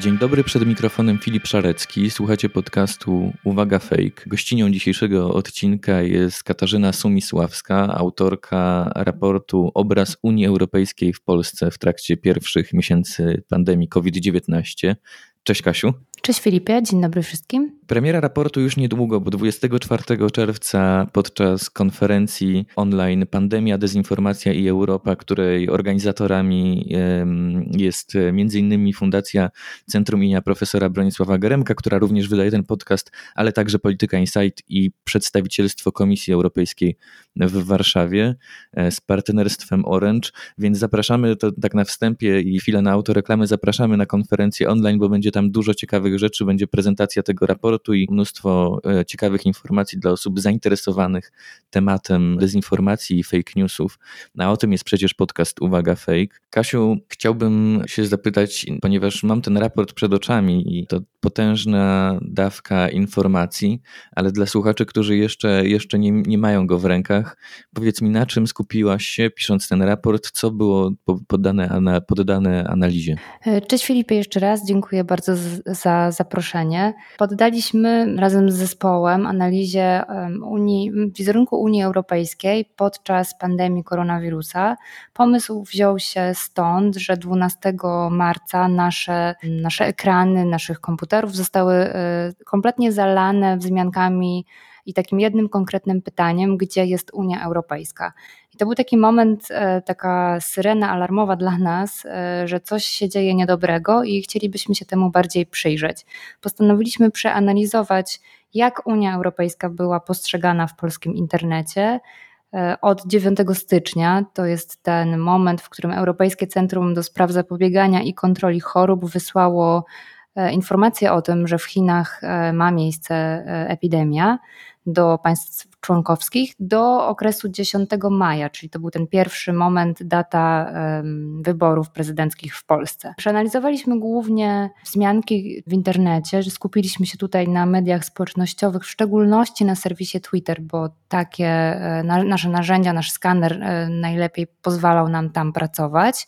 Dzień dobry, przed mikrofonem Filip Szarecki. Słuchacie podcastu Uwaga Fake. Gościnią dzisiejszego odcinka jest Katarzyna Sumisławska, autorka raportu Obraz Unii Europejskiej w Polsce w trakcie pierwszych miesięcy pandemii COVID-19. Cześć Kasiu. Cześć Filipie, dzień dobry wszystkim. Premiera raportu już niedługo, bo 24 czerwca podczas konferencji online Pandemia, Dezinformacja i Europa, której organizatorami jest m.in. Fundacja Centrum imienia profesora Bronisława Geremka, która również wydaje ten podcast, ale także Polityka Insight i przedstawicielstwo Komisji Europejskiej w Warszawie e, z partnerstwem Orange, więc zapraszamy, to tak na wstępie i chwilę na autoreklamy, zapraszamy na konferencję online, bo będzie tam dużo ciekawych rzeczy będzie prezentacja tego raportu i mnóstwo e, ciekawych informacji dla osób zainteresowanych tematem dezinformacji i fake newsów. A o tym jest przecież podcast Uwaga Fake. Kasiu, chciałbym się zapytać, ponieważ mam ten raport przed oczami i to potężna dawka informacji, ale dla słuchaczy, którzy jeszcze, jeszcze nie, nie mają go w rękach, powiedz mi, na czym skupiłaś się pisząc ten raport, co było poddane, poddane analizie? E, cześć Filipie jeszcze raz, dziękuję bardzo za zaproszenie. Poddaliśmy razem z zespołem analizie Unii, wizerunku Unii Europejskiej podczas pandemii koronawirusa. Pomysł wziął się stąd, że 12 marca nasze, nasze ekrany naszych komputerów zostały e, kompletnie zalane wzmiankami i takim jednym konkretnym pytaniem, gdzie jest Unia Europejska. I to był taki moment, e, taka syrena alarmowa dla nas, e, że coś się dzieje niedobrego i chcielibyśmy się temu bardziej przyjrzeć. Postanowiliśmy przeanalizować, jak Unia Europejska była postrzegana w polskim internecie. E, od 9 stycznia to jest ten moment, w którym Europejskie Centrum do Spraw Zapobiegania i Kontroli Chorób wysłało informację o tym, że w Chinach ma miejsce epidemia do państw członkowskich do okresu 10 maja, czyli to był ten pierwszy moment, data wyborów prezydenckich w Polsce. Przeanalizowaliśmy głównie wzmianki w internecie, że skupiliśmy się tutaj na mediach społecznościowych, w szczególności na serwisie Twitter, bo takie e, nasze narzędzia, nasz skaner e, najlepiej pozwalał nam tam pracować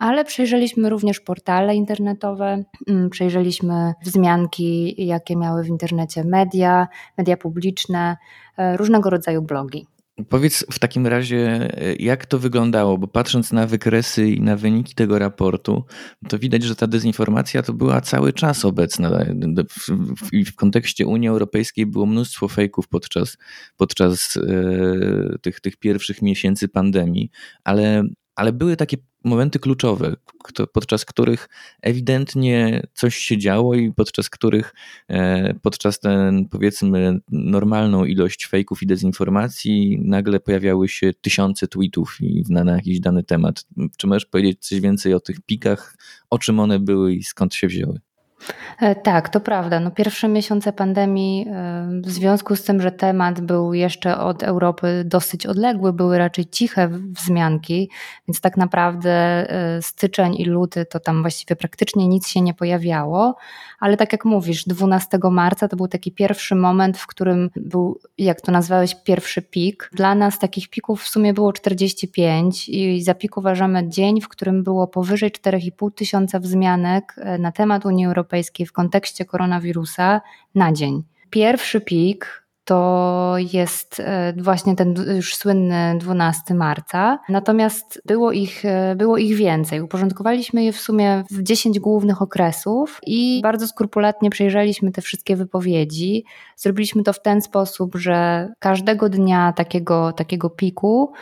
ale przejrzeliśmy również portale internetowe, mm, przejrzeliśmy wzmianki, jakie miały w internecie media, media publiczne, e, różnego rodzaju blogi. Powiedz w takim razie, jak to wyglądało, bo patrząc na wykresy i na wyniki tego raportu, to widać, że ta dezinformacja to była cały czas obecna. W, w kontekście Unii Europejskiej było mnóstwo fejków podczas, podczas e, tych, tych pierwszych miesięcy pandemii, ale ale były takie momenty kluczowe, podczas których ewidentnie coś się działo i podczas których, e, podczas ten powiedzmy normalną ilość fejków i dezinformacji, nagle pojawiały się tysiące tweetów na, na jakiś dany temat. Czy możesz powiedzieć coś więcej o tych pikach, o czym one były i skąd się wzięły? E, tak, to prawda. No pierwsze miesiące pandemii, e, w związku z tym, że temat był jeszcze od Europy dosyć odległy, były raczej ciche wzmianki, więc tak naprawdę e, styczeń i luty to tam właściwie praktycznie nic się nie pojawiało, ale tak jak mówisz, 12 marca to był taki pierwszy moment, w którym był, jak to nazwałeś, pierwszy pik. Dla nas takich pików w sumie było 45 i za pik uważamy dzień, w którym było powyżej 4,5 tysiąca wzmianek na temat Unii Europejskiej w kontekście koronawirusa na dzień. Pierwszy pik to jest e, właśnie ten już słynny 12 marca. Natomiast było ich, e, było ich więcej. Uporządkowaliśmy je w sumie w 10 głównych okresów i bardzo skrupulatnie przejrzeliśmy te wszystkie wypowiedzi. Zrobiliśmy to w ten sposób, że każdego dnia takiego, takiego piku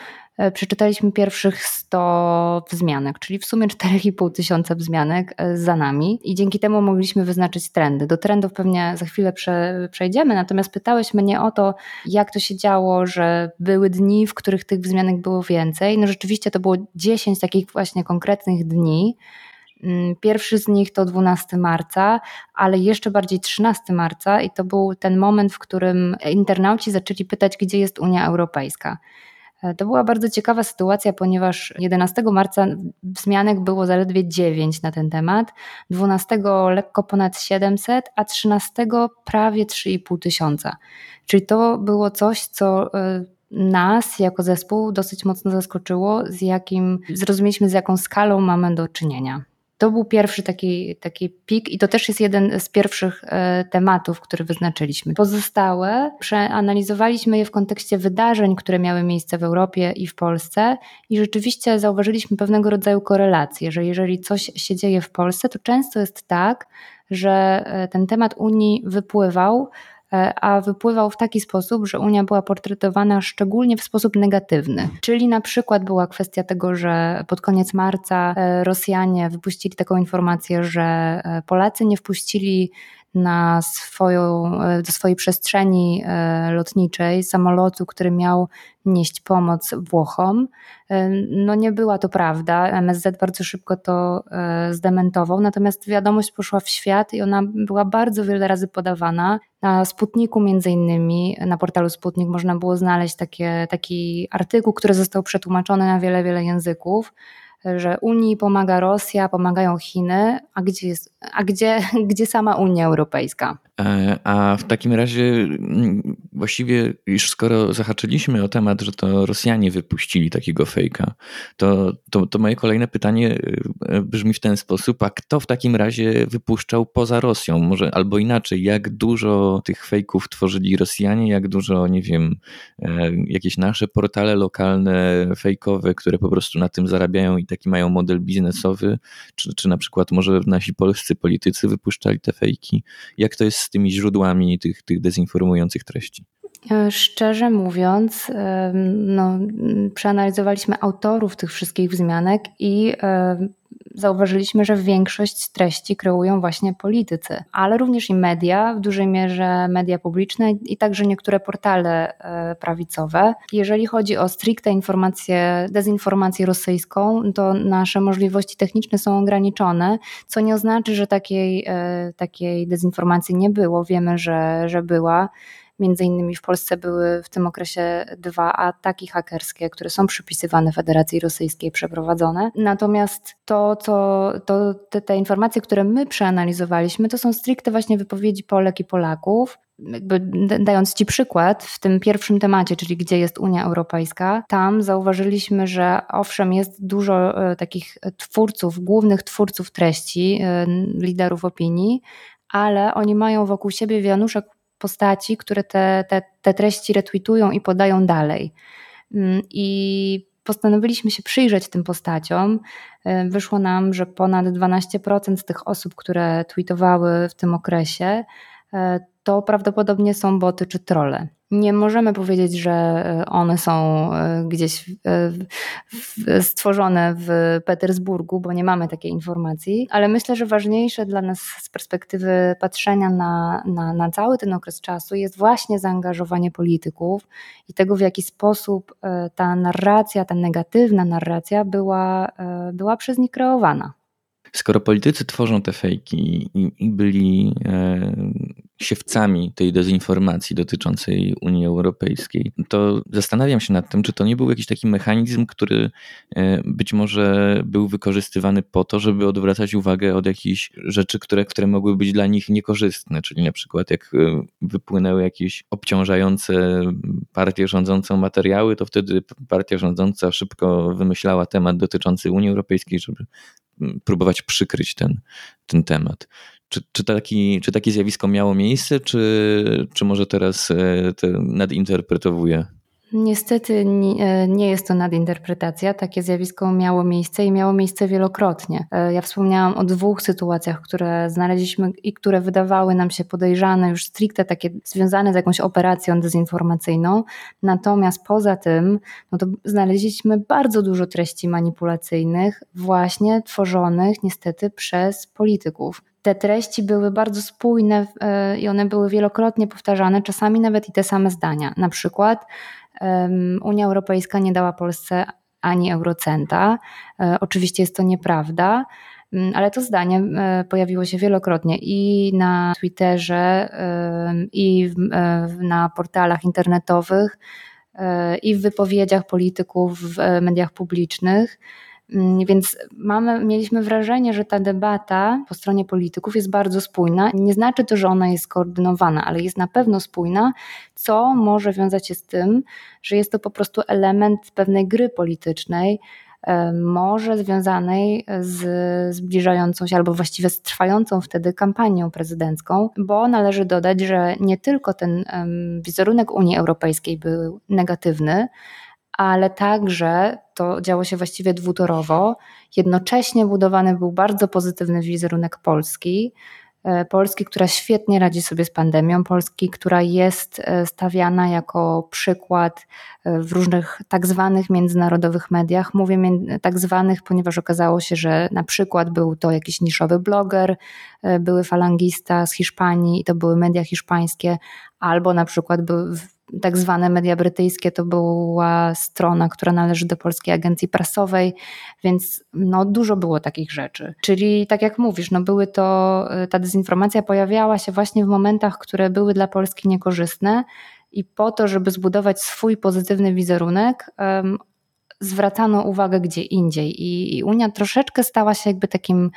przeczytaliśmy pierwszych 100 wzmianek, czyli w sumie 4,5 tysiąca wzmianek e, za nami i dzięki temu mogliśmy wyznaczyć trendy. Do trendów pewnie za chwilę prze, przejdziemy, natomiast pytałeś mnie o to, jak to się działo, że były dni, w których tych wzmianek było więcej. No rzeczywiście to było 10 takich właśnie konkretnych dni, mm, Pierwszy z nich to 12 marca, ale jeszcze bardziej 13 marca, i to był ten moment, w którym internauci zaczęli pytać, gdzie jest Unia Europejska. E, to była bardzo ciekawa sytuacja, ponieważ 11 marca wzmianek było zaledwie 9 na ten temat, 12 lekko ponad 700, a 13 prawie 3,5 tysiąca. Czyli to było coś, co e, nas jako zespół dosyć mocno zaskoczyło, z jakim zrozumieliśmy, z jaką skalą mamy do czynienia. To był pierwszy taki, taki pik i to też jest jeden z pierwszych tematów, który wyznaczyliśmy. Pozostałe przeanalizowaliśmy je w kontekście wydarzeń, które miały miejsce w Europie i w Polsce i rzeczywiście zauważyliśmy pewnego rodzaju korelację, że jeżeli coś się dzieje w Polsce, to często jest tak, że ten temat Unii wypływał E, a wypływał w taki sposób, że Unia była portretowana szczególnie w sposób negatywny. Czyli na przykład była kwestia tego, że pod koniec marca e, Rosjanie wypuścili taką informację, że e, Polacy nie wpuścili na swoją, do swojej przestrzeni lotniczej samolotu, który miał nieść pomoc Włochom. No nie była to prawda. MSZ bardzo szybko to zdementował, natomiast wiadomość poszła w świat i ona była bardzo wiele razy podawana. Na Sputniku między innymi, na portalu Sputnik można było znaleźć takie, taki artykuł, który został przetłumaczony na wiele, wiele języków że Unii pomaga Rosja, pomagają Chiny, a gdzie, jest, a gdzie, gdzie sama Unia Europejska? E, a w takim razie mm, właściwie już skoro zahaczyliśmy o temat, że to Rosjanie wypuścili takiego fejka, to, to, to moje kolejne pytanie e, brzmi w ten sposób, a kto w takim razie wypuszczał poza Rosją? Może albo inaczej, jak dużo tych fejków tworzyli Rosjanie, jak dużo, nie wiem, e, jakieś nasze portale lokalne, fejkowe, które po prostu na tym zarabiają i taki mają model biznesowy, czy, czy na przykład może nasi polscy politycy wypuszczali te fejki? Jak to jest z tymi źródłami tych, tych dezinformujących treści? E, szczerze mówiąc, no, przeanalizowaliśmy autorów tych wszystkich wzmianek i zauważyliśmy, że większość treści kreują właśnie politycy, ale również i media, w dużej mierze media publiczne i także niektóre portale e, prawicowe. Jeżeli chodzi o stricte informacje, dezinformację rosyjską, to nasze możliwości techniczne są ograniczone, co nie oznacza, że takiej, e, takiej dezinformacji nie było. Wiemy, że, że była. Między innymi w Polsce były w tym okresie dwa ataki hakerskie, które są przypisywane Federacji Rosyjskiej, przeprowadzone. Natomiast to, co, to te, te informacje, które my przeanalizowaliśmy, to są stricte właśnie wypowiedzi Polek i Polaków, jakby dając Ci przykład, w tym pierwszym temacie, czyli gdzie jest Unia Europejska, tam zauważyliśmy, że owszem, jest dużo e, takich twórców, głównych twórców treści, e, liderów opinii, ale oni mają wokół siebie wianuszek postaci, które te, te, te treści retweetują i podają dalej. Mm, I postanowiliśmy się przyjrzeć tym postaciom. E, wyszło nam, że ponad 12% z tych osób, które tweetowały w tym okresie, e, to prawdopodobnie są boty czy trole. Nie możemy powiedzieć, że e, one są e, gdzieś e, stworzone w Petersburgu, bo nie mamy takiej informacji, ale myślę, że ważniejsze dla nas z perspektywy patrzenia na, na, na cały ten okres czasu jest właśnie zaangażowanie polityków i tego, w jaki sposób ta narracja, ta negatywna narracja była, była przez nich kreowana. Skoro politycy tworzą te fejki i, i byli e, siewcami tej dezinformacji dotyczącej Unii Europejskiej, to zastanawiam się nad tym, czy to nie był jakiś taki mechanizm, który e, być może był wykorzystywany po to, żeby odwracać uwagę od jakichś rzeczy, które, które mogły być dla nich niekorzystne, czyli na przykład jak e, wypłynęły jakieś obciążające partię rządzącą materiały, to wtedy partia rządząca szybko wymyślała temat dotyczący Unii Europejskiej, żeby próbować przykryć ten, ten temat. Czy, czy, taki, czy takie zjawisko miało miejsce, czy, czy może teraz e, to nadinterpretowuje? Niestety nie, nie jest to nadinterpretacja. Takie zjawisko miało miejsce i miało miejsce wielokrotnie. E, ja wspomniałam o dwóch sytuacjach, które znaleźliśmy i które wydawały nam się podejrzane, już stricte takie związane z jakąś operacją dezinformacyjną. Natomiast poza tym, no to znaleźliśmy bardzo dużo treści manipulacyjnych, właśnie tworzonych niestety przez polityków te treści były bardzo spójne e, i one były wielokrotnie powtarzane, czasami nawet i te same zdania. Na przykład Unia Europejska nie dała Polsce ani eurocenta. E, oczywiście jest to nieprawda, ale to zdanie e, pojawiło się wielokrotnie i na Twitterze, i na portalach internetowych, i w wypowiedziach polityków w mediach publicznych. Mm, więc mamy, mieliśmy wrażenie, że ta debata po stronie polityków jest bardzo spójna. Nie znaczy to, że ona jest skoordynowana, ale jest na pewno spójna, co może wiązać się z tym, że jest to po prostu element pewnej gry politycznej, może związanej z zbliżającą się, albo właściwie z trwającą wtedy kampanią prezydencką, bo należy dodać, że nie tylko ten wizerunek Unii Europejskiej był negatywny, ale także to działo się właściwie dwutorowo. Jednocześnie budowany był bardzo pozytywny wizerunek Polski. E, Polski, która świetnie radzi sobie z pandemią, Polski, która jest e, stawiana jako przykład e, w różnych tak zwanych międzynarodowych mediach. Mówię tak zwanych, ponieważ okazało się, że na przykład był to jakiś niszowy bloger, były falangista z Hiszpanii i to były media hiszpańskie, albo na przykład był tak zwane media brytyjskie to była strona, która należy do Polskiej Agencji Prasowej, więc no, dużo było takich rzeczy. Czyli tak jak mówisz, no, były to, ta dezinformacja pojawiała się właśnie w momentach, które były dla Polski niekorzystne i po to, żeby zbudować swój pozytywny wizerunek, um, zwracano uwagę gdzie indziej I, i Unia troszeczkę stała się jakby takim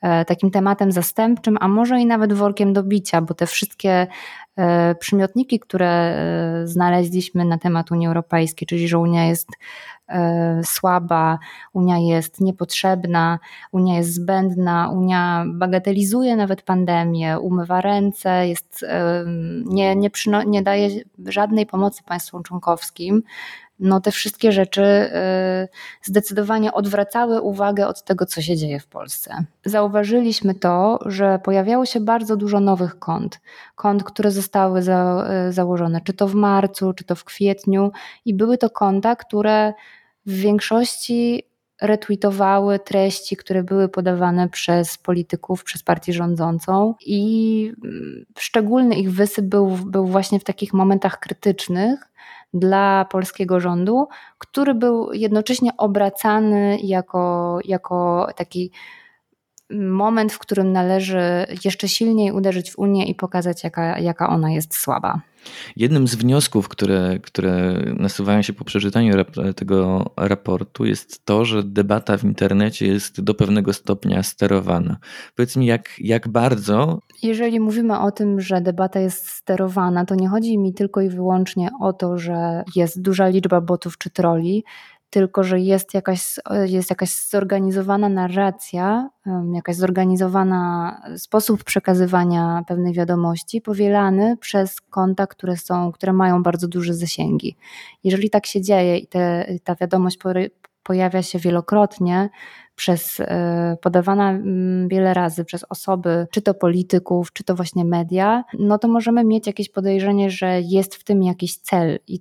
e, takim tematem zastępczym, a może i nawet workiem do bicia, bo te wszystkie przymiotniki, które e, znaleźliśmy na temat Unii Europejskiej, czyli że Unia jest e, słaba, Unia jest niepotrzebna, Unia jest zbędna, Unia bagatelizuje nawet pandemię, umywa ręce, jest, nie, nie, przyno, nie daje żadnej pomocy państwom członkowskim, no te wszystkie rzeczy zdecydowanie odwracały uwagę od tego, co się dzieje w Polsce. Zauważyliśmy to, że pojawiało się bardzo dużo nowych kont, kont, które zostały za, y, założone, czy to w marcu, czy to w kwietniu, i były to konta, które w większości retweetowały treści, które były podawane przez polityków, przez partię rządzącą. I mm, szczególny ich wysyp był, był właśnie w takich momentach krytycznych, dla polskiego rządu, który był jednocześnie obracany jako, jako taki moment, w którym należy jeszcze silniej uderzyć w Unię i pokazać, jaka, jaka ona jest słaba. Jednym z wniosków, które, które nasuwają się po przeczytaniu rap tego raportu, jest to, że debata w internecie jest do pewnego stopnia sterowana. Powiedz mi, jak, jak bardzo. Jeżeli mówimy o tym, że debata jest sterowana, to nie chodzi mi tylko i wyłącznie o to, że jest duża liczba botów czy troli, tylko że jest jakaś, jest jakaś zorganizowana narracja, jakaś zorganizowana sposób przekazywania pewnej wiadomości, powielany przez konta, które są, które mają bardzo duże zasięgi. Jeżeli tak się dzieje i te, ta wiadomość pojawia się wielokrotnie, przez e, podawana wiele razy przez osoby, czy to polityków, czy to właśnie media, no to możemy mieć jakieś podejrzenie, że jest w tym jakiś cel i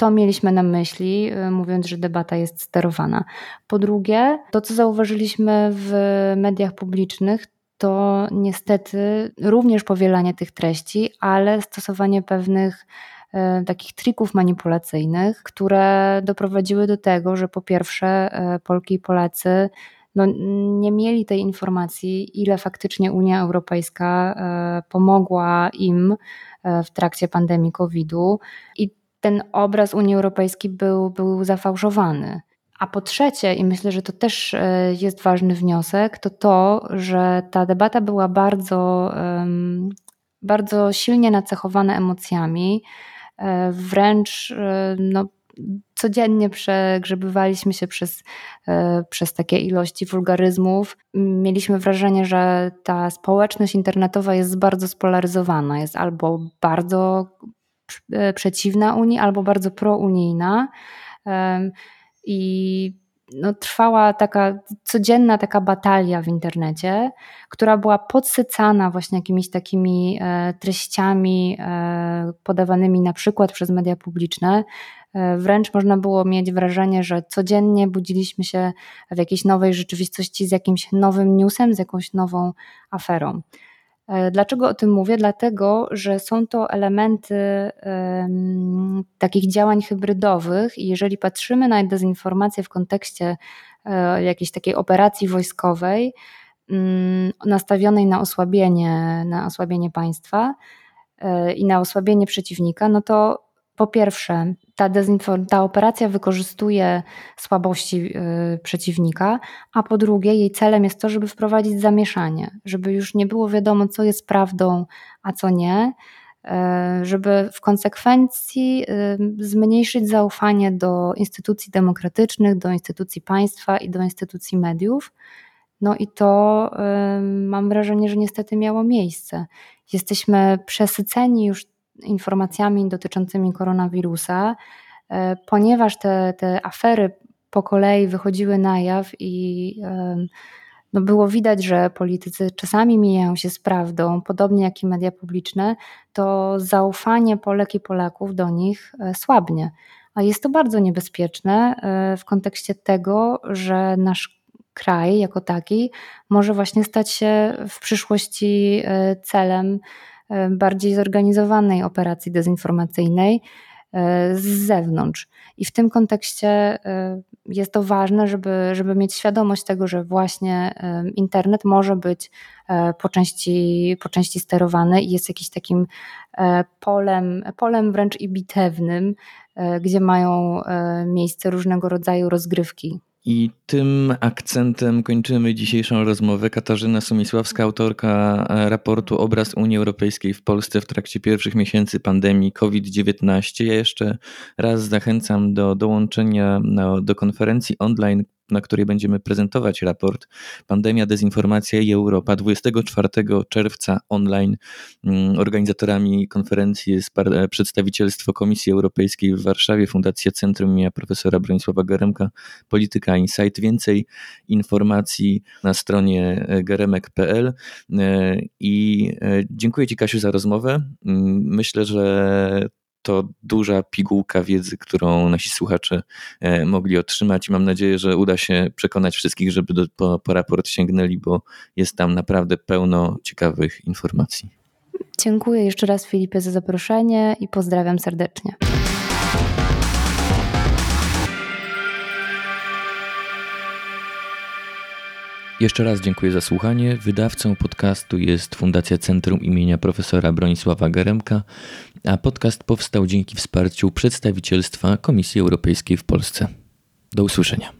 to mieliśmy na myśli, y, mówiąc, że debata jest sterowana. Po drugie, to co zauważyliśmy w mediach publicznych, to niestety również powielanie tych treści, ale stosowanie pewnych e, takich trików manipulacyjnych, które doprowadziły do tego, że po pierwsze e, Polki i Polacy no, nie mieli tej informacji, ile faktycznie Unia Europejska pomogła im w trakcie pandemii COVID-u. I ten obraz Unii Europejskiej był, był zafałszowany. A po trzecie, i myślę, że to też e, jest ważny wniosek, to to, że ta debata była bardzo, bardzo silnie nacechowana emocjami. E, wręcz e, no, codziennie przegrzebywaliśmy się przez, przez takie ilości wulgaryzmów. Mieliśmy wrażenie, że ta społeczność internetowa jest bardzo spolaryzowana. Jest albo bardzo przeciwna Unii albo bardzo prounijna. I no, trwała taka codzienna taka batalia w internecie, która była podsycana właśnie jakimiś takimi e, treściami e, podawanymi na przykład przez media publiczne. Wręcz można było mieć wrażenie, że codziennie budziliśmy się w jakiejś nowej rzeczywistości z jakimś nowym newsem, z jakąś nową aferą. E, dlaczego o tym mówię? Dlatego, że są to elementy takich działań hybrydowych i jeżeli patrzymy na dezinformację w kontekście um, jakiejś takiej operacji wojskowej um, nastawionej na osłabienie, na osłabienie państwa e, i na osłabienie przeciwnika, no to po pierwsze, ta, ta operacja wykorzystuje słabości y, przeciwnika, a po drugie, jej celem jest to, żeby wprowadzić zamieszanie, żeby już nie było wiadomo, co jest prawdą, a co nie. żeby w konsekwencji zmniejszyć zaufanie do instytucji demokratycznych, do instytucji państwa i do instytucji mediów. No i to mam wrażenie, że niestety miało miejsce. Jesteśmy przesyceni już informacjami dotyczącymi koronawirusa, e, ponieważ te, te afery po kolei wychodziły na jaw i no było widać, że politycy czasami mijają się z prawdą, podobnie jak i media publiczne, to zaufanie Polek i Polaków do nich e, słabnie. A jest to bardzo niebezpieczne e, w kontekście tego, że nasz kraj jako taki może właśnie stać się w przyszłości celem E, bardziej zorganizowanej operacji dezinformacyjnej e, z zewnątrz. I w tym kontekście e, jest to ważne, żeby, żeby mieć świadomość tego, że właśnie internet może być po części, po części sterowany i jest jakimś takim polem, polem wręcz i bitewnym, gdzie mają miejsce różnego rodzaju rozgrywki i tym akcentem kończymy dzisiejszą rozmowę. Katarzyna Sumisławska, autorka e, raportu Obraz Unii Europejskiej w Polsce w trakcie pierwszych miesięcy pandemii COVID-19. Ja jeszcze raz zachęcam do dołączenia do konferencji online, na której będziemy prezentować raport Pandemia, Dezinformacja i Europa 24 czerwca online. Mm, organizatorami konferencji jest e, przedstawicielstwo Komisji Europejskiej w Warszawie, Fundacja Centrum imienia profesora Bronisława Geremka, Polityka Insight. Więcej informacji na stronie e, geremek.pl e, i dziękuję Ci Kasiu za rozmowę. Myślę, że to duża pigułka wiedzy, którą nasi słuchacze e, mogli otrzymać. Mam nadzieję, że uda się przekonać wszystkich, żeby do, po, po raport sięgnęli, bo jest tam naprawdę pełno ciekawych informacji. Dziękuję jeszcze raz Filipie za zaproszenie i pozdrawiam serdecznie. Jeszcze raz dziękuję za słuchanie. Wydawcą podcastu jest Fundacja Centrum imienia profesora Bronisława Geremka, a podcast powstał dzięki wsparciu przedstawicielstwa Komisji Europejskiej w Polsce. Do usłyszenia.